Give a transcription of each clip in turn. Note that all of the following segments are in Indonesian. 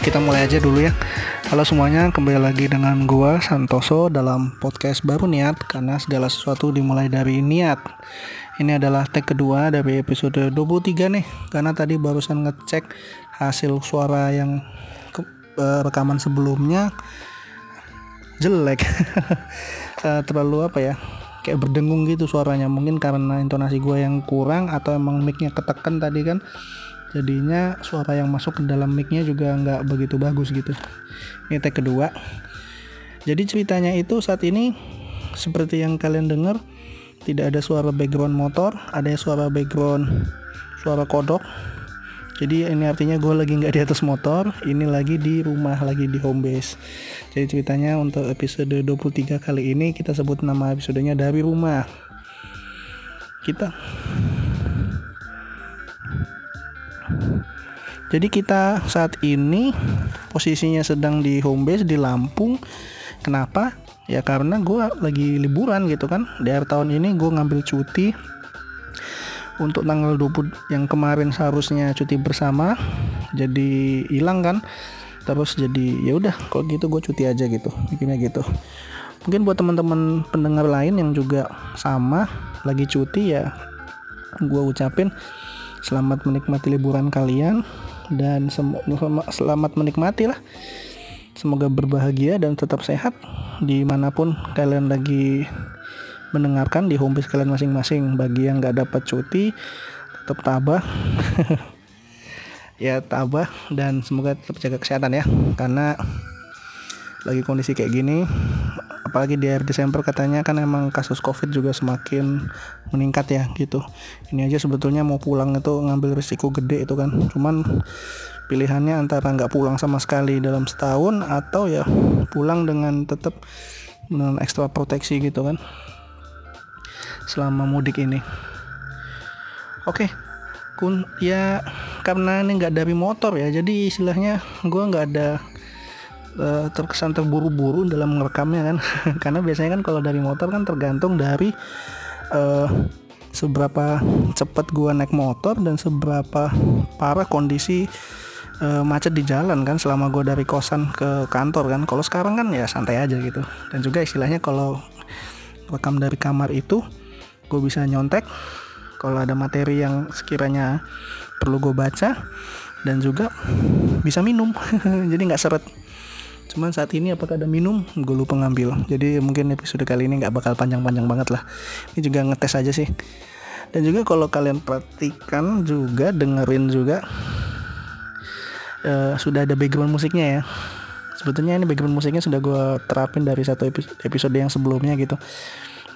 kita mulai aja dulu ya. Halo semuanya, kembali lagi dengan gua Santoso dalam podcast baru niat karena segala sesuatu dimulai dari niat. Ini adalah tag kedua dari episode 23 nih karena tadi barusan ngecek hasil suara yang ke, uh, rekaman sebelumnya jelek. uh, terlalu apa ya? kayak berdengung gitu suaranya mungkin karena intonasi gue yang kurang atau emang micnya ketekan tadi kan jadinya suara yang masuk ke dalam micnya juga nggak begitu bagus gitu. Ini tag kedua. Jadi ceritanya itu saat ini seperti yang kalian dengar tidak ada suara background motor ada suara background suara kodok. Jadi ini artinya gue lagi nggak di atas motor ini lagi di rumah lagi di home base. Jadi ceritanya untuk episode 23 kali ini kita sebut nama episodenya dari rumah. Kita jadi kita saat ini posisinya sedang di home base di Lampung. Kenapa? Ya karena gue lagi liburan gitu kan. Di akhir tahun ini gue ngambil cuti untuk tanggal 20 yang kemarin seharusnya cuti bersama. Jadi hilang kan. Terus jadi ya udah kalau gitu gue cuti aja gitu. Bikinnya gitu. Mungkin buat teman-teman pendengar lain yang juga sama lagi cuti ya gue ucapin selamat menikmati liburan kalian dan selamat menikmati lah semoga berbahagia dan tetap sehat di mana pun kalian lagi mendengarkan di homepage kalian masing-masing. Bagi yang nggak dapat cuti tetap tabah. Ya tabah dan semoga tetap jaga kesehatan ya. Karena lagi kondisi kayak gini apalagi di akhir Desember katanya kan emang kasus covid juga semakin meningkat ya gitu. Ini aja sebetulnya mau pulang itu ngambil risiko gede itu kan. Cuman pilihannya antara nggak pulang sama sekali dalam setahun atau ya pulang dengan tetap dengan ekstra proteksi gitu kan selama mudik ini. Oke kun ya karena ini nggak dari motor ya jadi istilahnya gue nggak ada uh, terkesan terburu-buru dalam merekamnya kan. Karena biasanya kan kalau dari motor kan tergantung dari uh, seberapa cepat gua naik motor dan seberapa parah kondisi uh, macet di jalan kan selama gua dari kosan ke kantor kan. Kalau sekarang kan ya santai aja gitu. Dan juga istilahnya kalau rekam dari kamar itu gue bisa nyontek. Kalau ada materi yang sekiranya perlu gue baca dan juga bisa minum. Jadi nggak seret Cuman saat ini apakah ada minum? Gue lupa ngambil. Jadi mungkin episode kali ini nggak bakal panjang-panjang banget lah. Ini juga ngetes aja sih. Dan juga kalau kalian perhatikan juga dengerin juga uh, sudah ada background musiknya ya. Sebetulnya ini background musiknya sudah gue terapin dari satu episode yang sebelumnya gitu.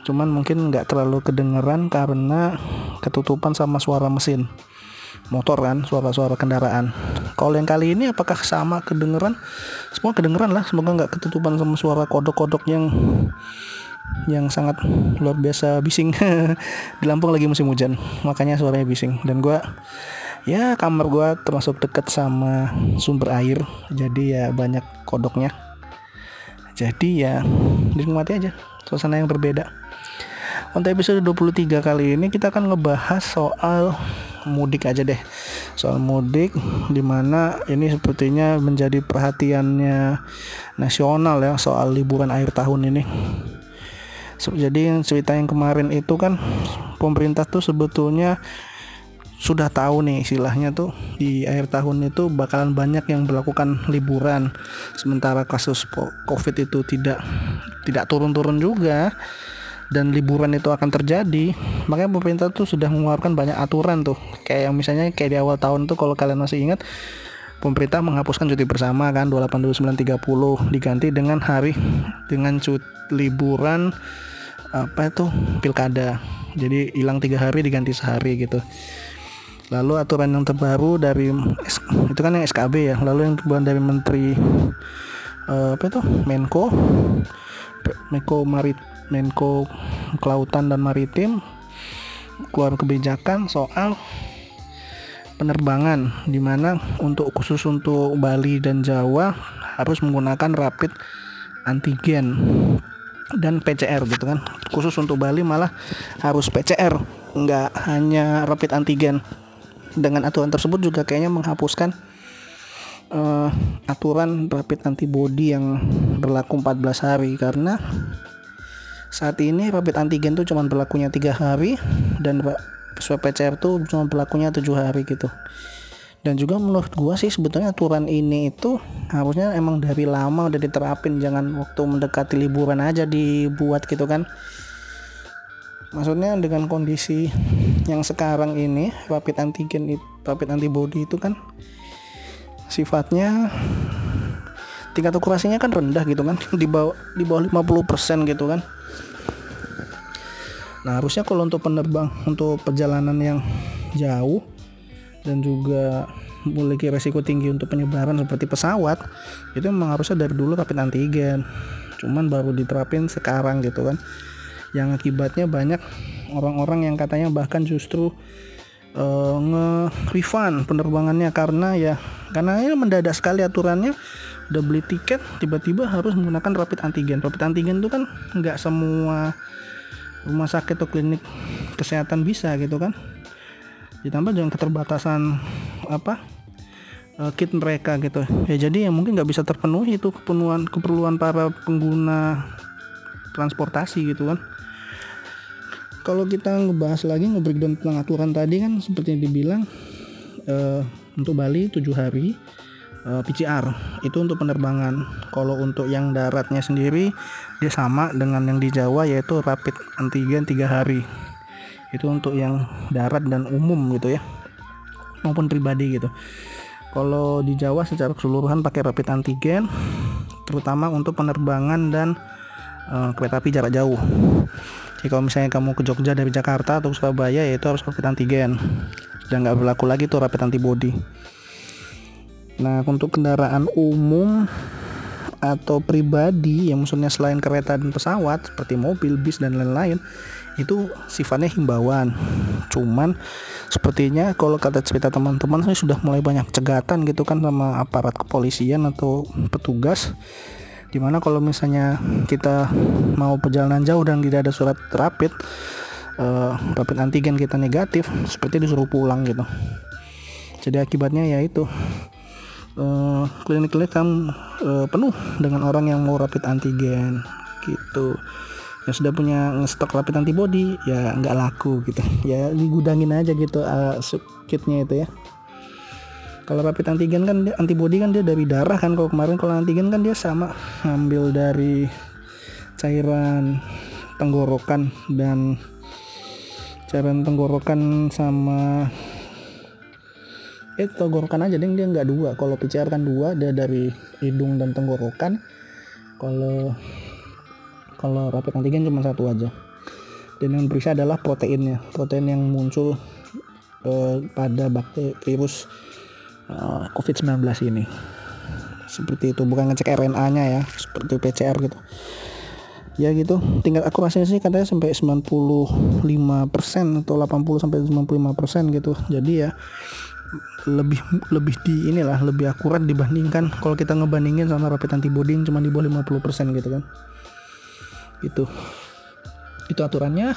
Cuman mungkin nggak terlalu kedengeran karena ketutupan sama suara mesin motor kan suara-suara kendaraan. Kalau yang kali ini apakah sama kedengeran? Semua kedengeran lah semoga nggak ketutupan sama suara kodok-kodok yang yang sangat luar biasa bising. Di Lampung lagi musim hujan makanya suaranya bising. Dan gue ya kamar gue termasuk deket sama sumber air jadi ya banyak kodoknya. Jadi ya dinikmati aja suasana yang berbeda. Untuk episode 23 kali ini kita akan ngebahas soal mudik aja deh. Soal mudik di mana ini sepertinya menjadi perhatiannya nasional ya soal liburan akhir tahun ini. Jadi cerita yang kemarin itu kan pemerintah tuh sebetulnya sudah tahu nih istilahnya tuh di akhir tahun itu bakalan banyak yang melakukan liburan. Sementara kasus covid itu tidak tidak turun-turun juga dan liburan itu akan terjadi makanya pemerintah tuh sudah mengeluarkan banyak aturan tuh. Kayak yang misalnya kayak di awal tahun tuh kalau kalian masih ingat pemerintah menghapuskan cuti bersama kan 28 29 30 diganti dengan hari dengan cuti liburan apa itu pilkada. Jadi hilang tiga hari diganti sehari gitu. Lalu aturan yang terbaru dari itu kan yang SKB ya lalu yang terbaru dari menteri uh, apa itu Menko Menko Marit Menko Kelautan dan Maritim keluar kebijakan soal penerbangan di mana untuk khusus untuk Bali dan Jawa harus menggunakan rapid antigen dan PCR gitu kan. Khusus untuk Bali malah harus PCR nggak hanya rapid antigen. Dengan aturan tersebut juga kayaknya menghapuskan uh, aturan rapid antibody yang berlaku 14 hari karena saat ini rapid antigen tuh cuma berlakunya tiga hari dan swab PCR tuh cuma berlakunya tujuh hari gitu. Dan juga menurut gua sih sebetulnya aturan ini itu harusnya emang dari lama udah diterapin jangan waktu mendekati liburan aja dibuat gitu kan. Maksudnya dengan kondisi yang sekarang ini rapid antigen rapid antibody itu kan sifatnya tingkat akurasinya kan rendah gitu kan di bawah di bawah 50% gitu kan. Nah harusnya kalau untuk penerbang untuk perjalanan yang jauh dan juga memiliki resiko tinggi untuk penyebaran seperti pesawat itu memang harusnya dari dulu rapid antigen. Cuman baru diterapin sekarang gitu kan. Yang akibatnya banyak orang-orang yang katanya bahkan justru uh, nge-refund penerbangannya karena ya karena ini mendadak sekali aturannya udah beli tiket tiba-tiba harus menggunakan rapid antigen. Rapid antigen itu kan nggak semua rumah sakit atau klinik kesehatan bisa gitu kan. Ditambah dengan keterbatasan apa uh, kit mereka gitu. Ya jadi yang mungkin nggak bisa terpenuhi itu keperluan keperluan para pengguna transportasi gitu kan. Kalau kita ngebahas lagi ngebreakdown tentang aturan tadi kan seperti yang dibilang uh, untuk Bali 7 hari eh, PCR itu untuk penerbangan. Kalau untuk yang daratnya sendiri dia sama dengan yang di Jawa yaitu rapid antigen tiga hari. Itu untuk yang darat dan umum gitu ya maupun pribadi gitu. Kalau di Jawa secara keseluruhan pakai rapid antigen terutama untuk penerbangan dan uh, kereta api jarak jauh. Jadi kalau misalnya kamu ke Jogja dari Jakarta atau Surabaya yaitu harus rapid antigen dan nggak berlaku lagi tuh rapid antibody. Nah, untuk kendaraan umum atau pribadi yang maksudnya selain kereta dan pesawat seperti mobil, bis dan lain-lain itu sifatnya himbauan. Cuman sepertinya kalau kata cerita teman-teman saya sudah mulai banyak cegatan gitu kan sama aparat kepolisian atau petugas. Di mana kalau misalnya kita mau perjalanan jauh dan tidak ada surat rapid uh, rapid antigen kita negatif seperti disuruh pulang gitu. Jadi akibatnya ya itu uh, klinik-klinik kan uh, penuh dengan orang yang mau rapid antigen gitu. Yang sudah punya stok rapid antibody ya nggak laku gitu. Ya digudangin aja gitu uh, kitnya itu ya. Kalau rapid antigen kan antibody kan dia dari darah kan. Kalau kemarin kalau antigen kan dia sama ngambil dari cairan tenggorokan dan cairan tenggorokan sama eh tenggorokan aja deh dia nggak dua. Kalau PCR kan dua dia dari hidung dan tenggorokan. Kalau kalau rapid antigen cuma satu aja. Dan yang periksa adalah proteinnya. Protein yang muncul eh, pada bakteri virus eh, COVID-19 ini. Seperti itu. Bukan ngecek RNA nya ya. Seperti PCR gitu. Ya gitu. Tingkat akurasinya sih katanya sampai 95% atau 80 sampai 95% gitu. Jadi ya lebih lebih di inilah lebih akurat dibandingkan kalau kita ngebandingin sama rapid antibody yang cuma di bawah 50% gitu kan itu itu aturannya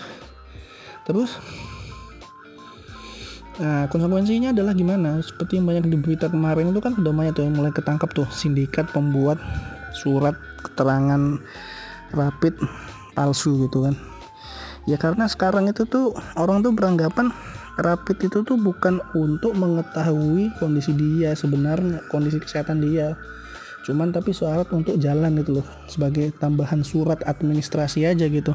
terus Nah, konsekuensinya adalah gimana? Seperti yang banyak di berita kemarin itu kan udah banyak tuh yang mulai ketangkap tuh sindikat pembuat surat keterangan rapid palsu gitu kan. Ya karena sekarang itu tuh orang tuh beranggapan rapid itu tuh bukan untuk mengetahui kondisi dia sebenarnya kondisi kesehatan dia. Cuman tapi syarat untuk jalan itu loh sebagai tambahan surat administrasi aja gitu.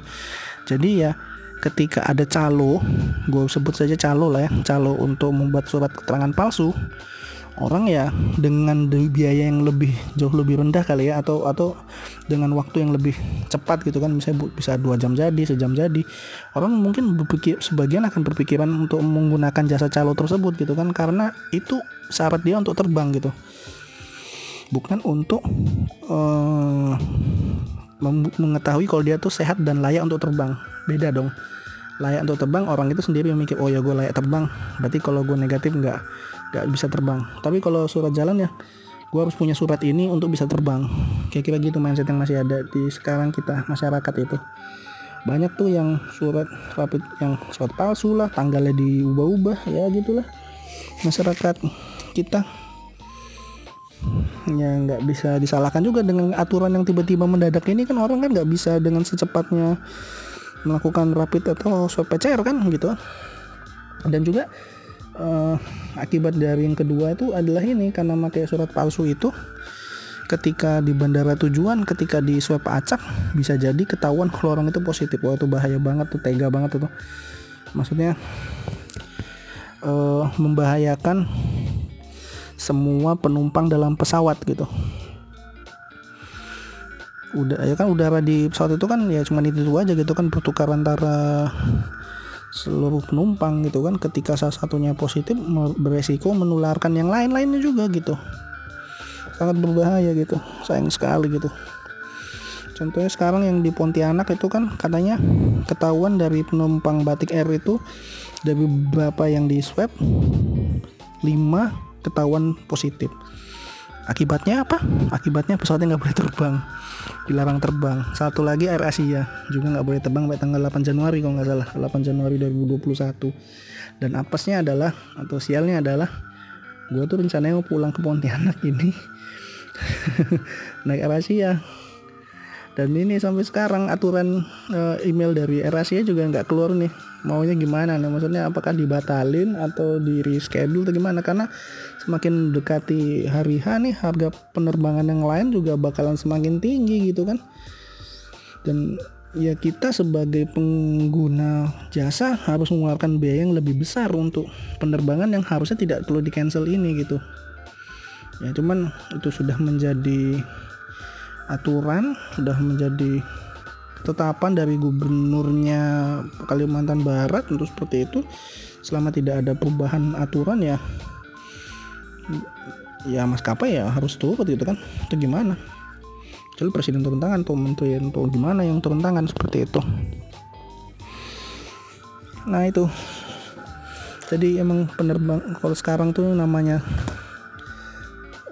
Jadi ya ketika ada calo gue sebut saja calo lah ya calo untuk membuat surat keterangan palsu orang ya dengan biaya yang lebih jauh lebih rendah kali ya atau atau dengan waktu yang lebih cepat gitu kan. Misalnya bisa dua jam jadi sejam jadi. Orang mungkin berpikir sebagian akan berpikiran untuk menggunakan jasa calo tersebut gitu kan. Karena itu syarat dia untuk terbang gitu. Bukan untuk uh, mengetahui kalau dia tuh sehat dan layak untuk terbang. Beda dong. Layak untuk terbang orang itu sendiri yang mikir oh ya gue layak terbang. Berarti kalau gue negatif nggak nggak bisa terbang. Tapi kalau surat jalan ya gue harus punya surat ini untuk bisa terbang. Kira-kira gitu mindset yang masih ada di sekarang kita masyarakat itu. Banyak tuh yang surat rapid yang surat palsu lah tanggalnya diubah-ubah ya gitulah. Masyarakat kita ya nggak bisa disalahkan juga dengan aturan yang tiba-tiba mendadak ini kan orang kan nggak bisa dengan secepatnya melakukan rapid atau swab PCR kan gitu. Dan juga uh, akibat dari yang kedua itu adalah ini karena pakai surat palsu itu ketika di bandara tujuan ketika di swab acak bisa jadi ketahuan kalau orang itu positif. Wah itu bahaya banget tuh tega banget tuh maksudnya uh, membahayakan semua penumpang dalam pesawat gitu. Udah ya kan udara di pesawat itu kan ya cuma itu, aja gitu kan bertukar antara seluruh penumpang gitu kan ketika salah satunya positif beresiko menularkan yang lain-lainnya juga gitu. Sangat berbahaya gitu sayang sekali gitu. Contohnya sekarang yang di Pontianak itu kan katanya ketahuan dari penumpang batik air itu dari beberapa yang di swab 5 ketahuan positif akibatnya apa? Akibatnya pesawatnya nggak boleh terbang. Dilarang terbang. Satu lagi Air Asia. Juga nggak boleh terbang sampai tanggal 8 Januari kalau nggak salah. 8 Januari 2021 dan apesnya adalah atau sialnya adalah gue tuh rencananya mau pulang ke Pontianak ini. Naik Air Asia dan ini sampai sekarang aturan uh, email dari AirAsia juga nggak keluar nih. Maunya gimana? Nih maksudnya apakah dibatalin atau di reschedule atau gimana? Karena semakin dekati hari H nih harga penerbangan yang lain juga bakalan semakin tinggi gitu kan. Dan ya kita sebagai pengguna jasa harus mengeluarkan biaya yang lebih besar untuk penerbangan yang harusnya tidak perlu di cancel ini gitu. Ya cuman itu sudah menjadi aturan sudah menjadi ketetapan dari gubernurnya Kalimantan Barat untuk seperti itu. Selama tidak ada perubahan aturan ya ya maskapai ya harus turut gitu kan. Itu gimana? Jadi presiden turun tangan tuh menteri atau gimana yang turun tangan seperti itu? Nah itu. Jadi emang penerbang kalau sekarang tuh namanya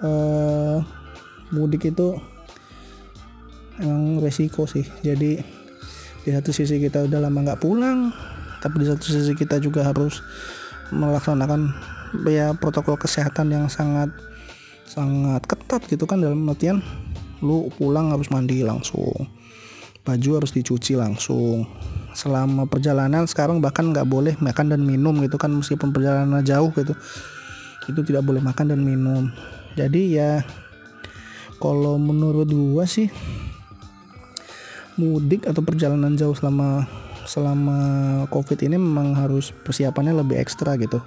uh, mudik itu emang resiko sih. Jadi di satu sisi kita udah lama nggak pulang tapi di satu sisi kita juga harus melaksanakan ya protokol kesehatan yang sangat sangat ketat gitu kan dalam artian lu pulang harus mandi langsung baju harus dicuci langsung. Selama perjalanan sekarang bahkan nggak boleh makan dan minum gitu kan meskipun perjalanan jauh gitu itu tidak boleh makan dan minum. Jadi ya kalau menurut gua sih mudik atau perjalanan jauh selama selama covid ini memang harus persiapannya lebih ekstra gitu.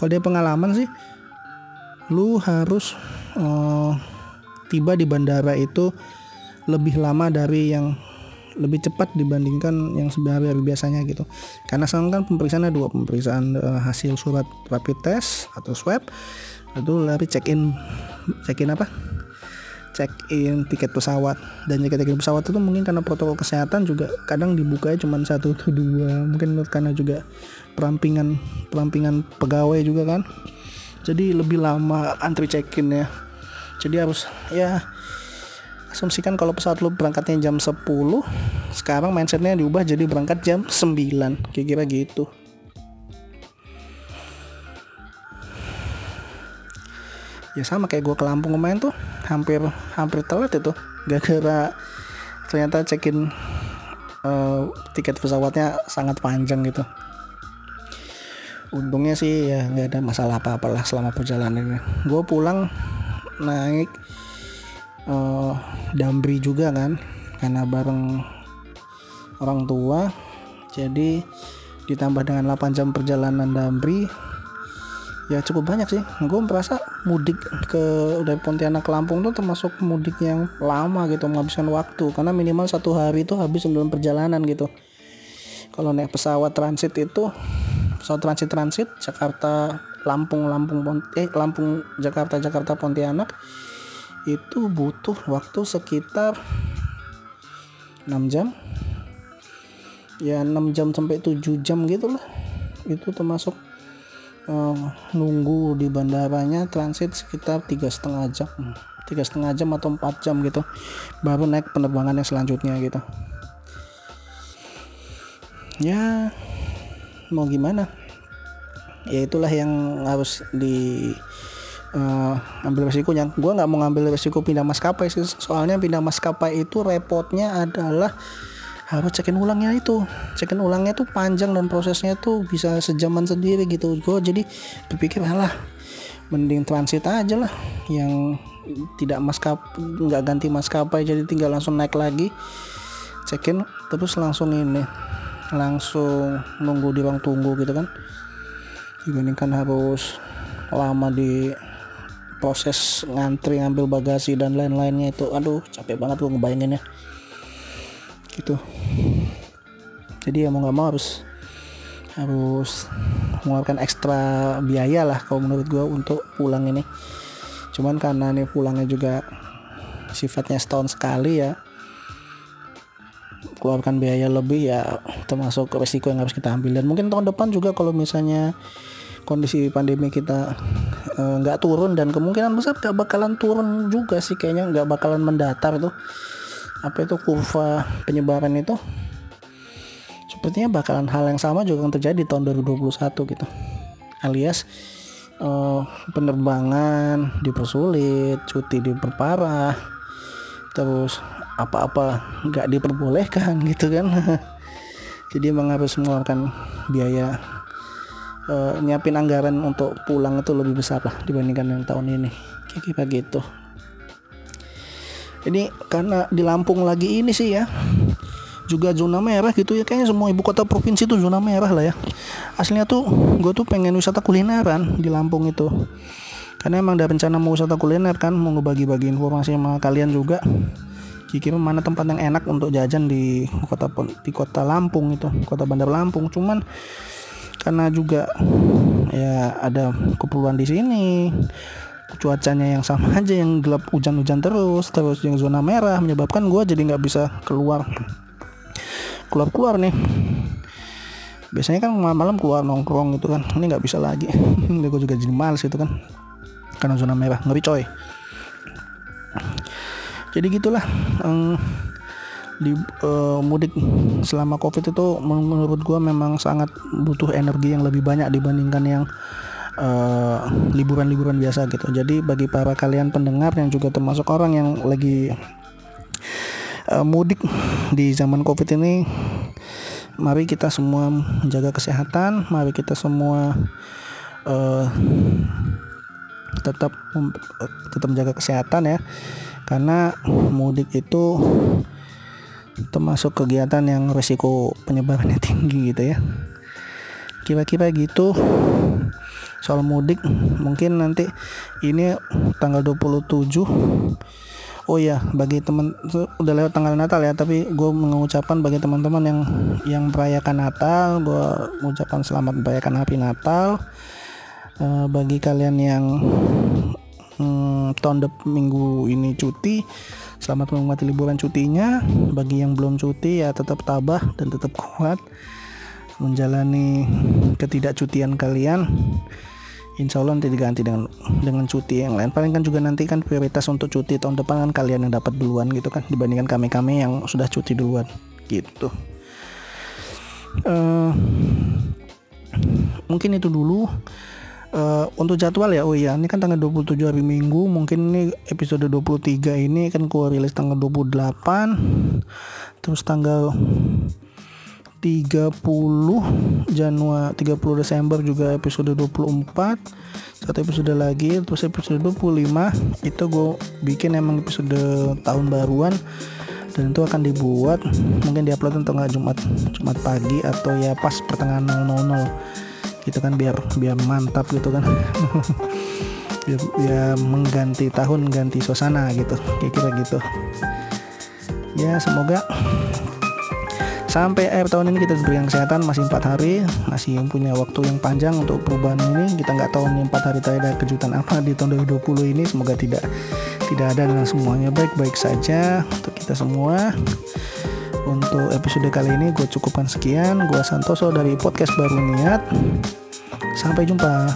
Kalau dia pengalaman sih lu harus uh, tiba di bandara itu lebih lama dari yang lebih cepat dibandingkan yang sebenarnya biasanya gitu. Karena sekarang kan pemeriksaannya dua pemeriksaan uh, hasil surat rapid test atau swab itu lari check in check in apa check in tiket pesawat dan jika tiket pesawat itu mungkin karena protokol kesehatan juga kadang dibuka cuma satu atau dua. Mungkin karena juga perampingan perampingan pegawai juga kan. Jadi lebih lama antri check in ya. Jadi harus ya asumsikan kalau pesawat lu berangkatnya jam 10 sekarang mindsetnya diubah jadi berangkat jam 9 kira-kira gitu. Ya sama kayak gue ke Lampung kemarin tuh hampir hampir telat itu. Gak kira ternyata cekin uh, tiket pesawatnya sangat panjang gitu. Untungnya sih ya nggak ada masalah apa apalah selama perjalanan gue pulang naik uh, Damri juga kan karena bareng orang tua. Jadi ditambah dengan 8 jam perjalanan Damri ya cukup banyak sih. Gue merasa mudik ke dari Pontianak ke Lampung tuh termasuk mudik yang lama gitu menghabiskan waktu. Karena minimal satu hari itu habis sebelum perjalanan gitu. Kalau naik pesawat transit itu pesawat transit transit Jakarta Lampung Lampung eh Lampung Jakarta Jakarta Pontianak itu butuh waktu sekitar 6 jam. Ya 6 jam sampai 7 jam gitu lah. Itu termasuk uh, nunggu di bandaranya transit sekitar tiga setengah jam. Tiga setengah jam atau empat jam gitu baru naik penerbangan yang selanjutnya gitu. Ya mau gimana? Ya itulah yang harus di uh, ambil resikonya. Gue nggak mau ngambil resiko pindah maskapai sih soalnya pindah maskapai itu repotnya adalah harus cekin ulangnya itu. Cekin ulangnya tuh panjang dan prosesnya tuh bisa sejaman sendiri gitu. Gue jadi berpikir lah mending transit aja lah yang tidak maskap nggak ganti maskapai jadi tinggal langsung naik lagi. Cekin terus langsung ini langsung nunggu di ruang tunggu gitu kan. Dibandingkan harus lama di proses ngantri ngambil bagasi dan lain-lainnya itu. Aduh capek banget gue ngebayanginnya. Gitu jadi ya mau nggak mau harus harus mengeluarkan ekstra biaya lah kalau menurut gue untuk pulang ini. Cuman karena nih pulangnya juga sifatnya setahun sekali ya keluarkan biaya lebih ya termasuk resiko yang harus kita ambil. Dan mungkin tahun depan juga kalau misalnya kondisi pandemi kita eh, nggak uh, turun dan kemungkinan besar gak bakalan turun juga sih kayaknya nggak bakalan mendatar tuh. Apa itu kurva penyebaran itu sepertinya bakalan hal yang sama juga yang terjadi di tahun 2021 gitu. Alias uh, penerbangan dipersulit cuti diperparah terus apa-apa nggak diperbolehkan gitu kan. Jadi emang harus mengeluarkan biaya uh, nyiapin anggaran untuk pulang itu lebih besar lah dibandingkan yang tahun ini. Kayak gitu ini karena di Lampung lagi ini sih ya juga zona merah gitu ya. Kayaknya semua ibu kota provinsi itu zona merah lah ya. Aslinya tuh gue tuh pengen wisata kulineran di Lampung itu. Karena emang ada rencana mau wisata kuliner kan mau ngebagi-bagi informasi sama kalian juga. Kira-kira mana tempat yang enak untuk jajan di kota di kota Lampung itu kota Bandar Lampung. Cuman karena juga ya ada keperluan di sini cuacanya yang sama aja yang gelap hujan-hujan terus terus yang zona merah menyebabkan gue jadi nggak bisa keluar keluar keluar nih. Biasanya kan malam-malam keluar nongkrong gitu kan. Ini nggak bisa lagi. Gue juga jadi males itu kan. Karena zona merah. Ngeri coy. Jadi gitulah um, di uh, mudik selama covid itu menurut gue memang sangat butuh energi yang lebih banyak dibandingkan yang Eh, liburan-liburan uh, biasa gitu. Jadi bagi para kalian pendengar yang juga termasuk orang yang lagi uh, mudik di zaman Covid ini, mari kita semua menjaga kesehatan, mari kita semua uh, tetap tetap menjaga kesehatan ya. Karena mudik itu termasuk kegiatan yang risiko penyebarannya tinggi gitu ya. Kira-kira gitu soal mudik mungkin nanti ini tanggal 27 Oh ya, bagi teman udah lewat tanggal Natal ya, tapi gue mengucapkan bagi teman-teman yang yang merayakan Natal, gue mengucapkan selamat merayakan Happy Natal. Uh, bagi kalian yang hmm, tahun depan minggu ini cuti, selamat menikmati liburan cutinya. Bagi yang belum cuti ya tetap tabah dan tetap kuat menjalani ketidakcutian kalian insya Allah nanti diganti dengan dengan cuti yang lain. Paling kan juga nanti kan prioritas untuk cuti tahun depan kan kalian yang dapat duluan gitu kan dibandingkan kami kami yang sudah cuti duluan gitu. Uh, mungkin itu dulu. Uh, untuk jadwal ya oh iya ini kan tanggal 27 hari Minggu mungkin ini episode 23 ini kan gua rilis tanggal 28 terus tanggal 30 Januari 30 Desember juga episode 24 satu episode lagi terus episode 25 itu gue bikin emang episode tahun baruan. Dan itu akan dibuat mungkin diupload tanggal Jumat Jumat pagi atau ya pas pertengahan 00 gitu kan biar biar mantap gitu kan. Biar, biar mengganti tahun ganti suasana gitu kira-kira gitu. Ya semoga sampai akhir tahun ini kita diberikan kesehatan masih empat hari masih punya waktu yang panjang untuk perubahan ini. Kita nggak tahu nih empat hari tadi ada kejutan apa di tahun 2020 ini. Semoga tidak tidak ada dengan semuanya. Baik-baik saja untuk kita semua. Untuk episode kali ini gue cukupkan sekian. Gue Santoso dari podcast baru niat. Sampai jumpa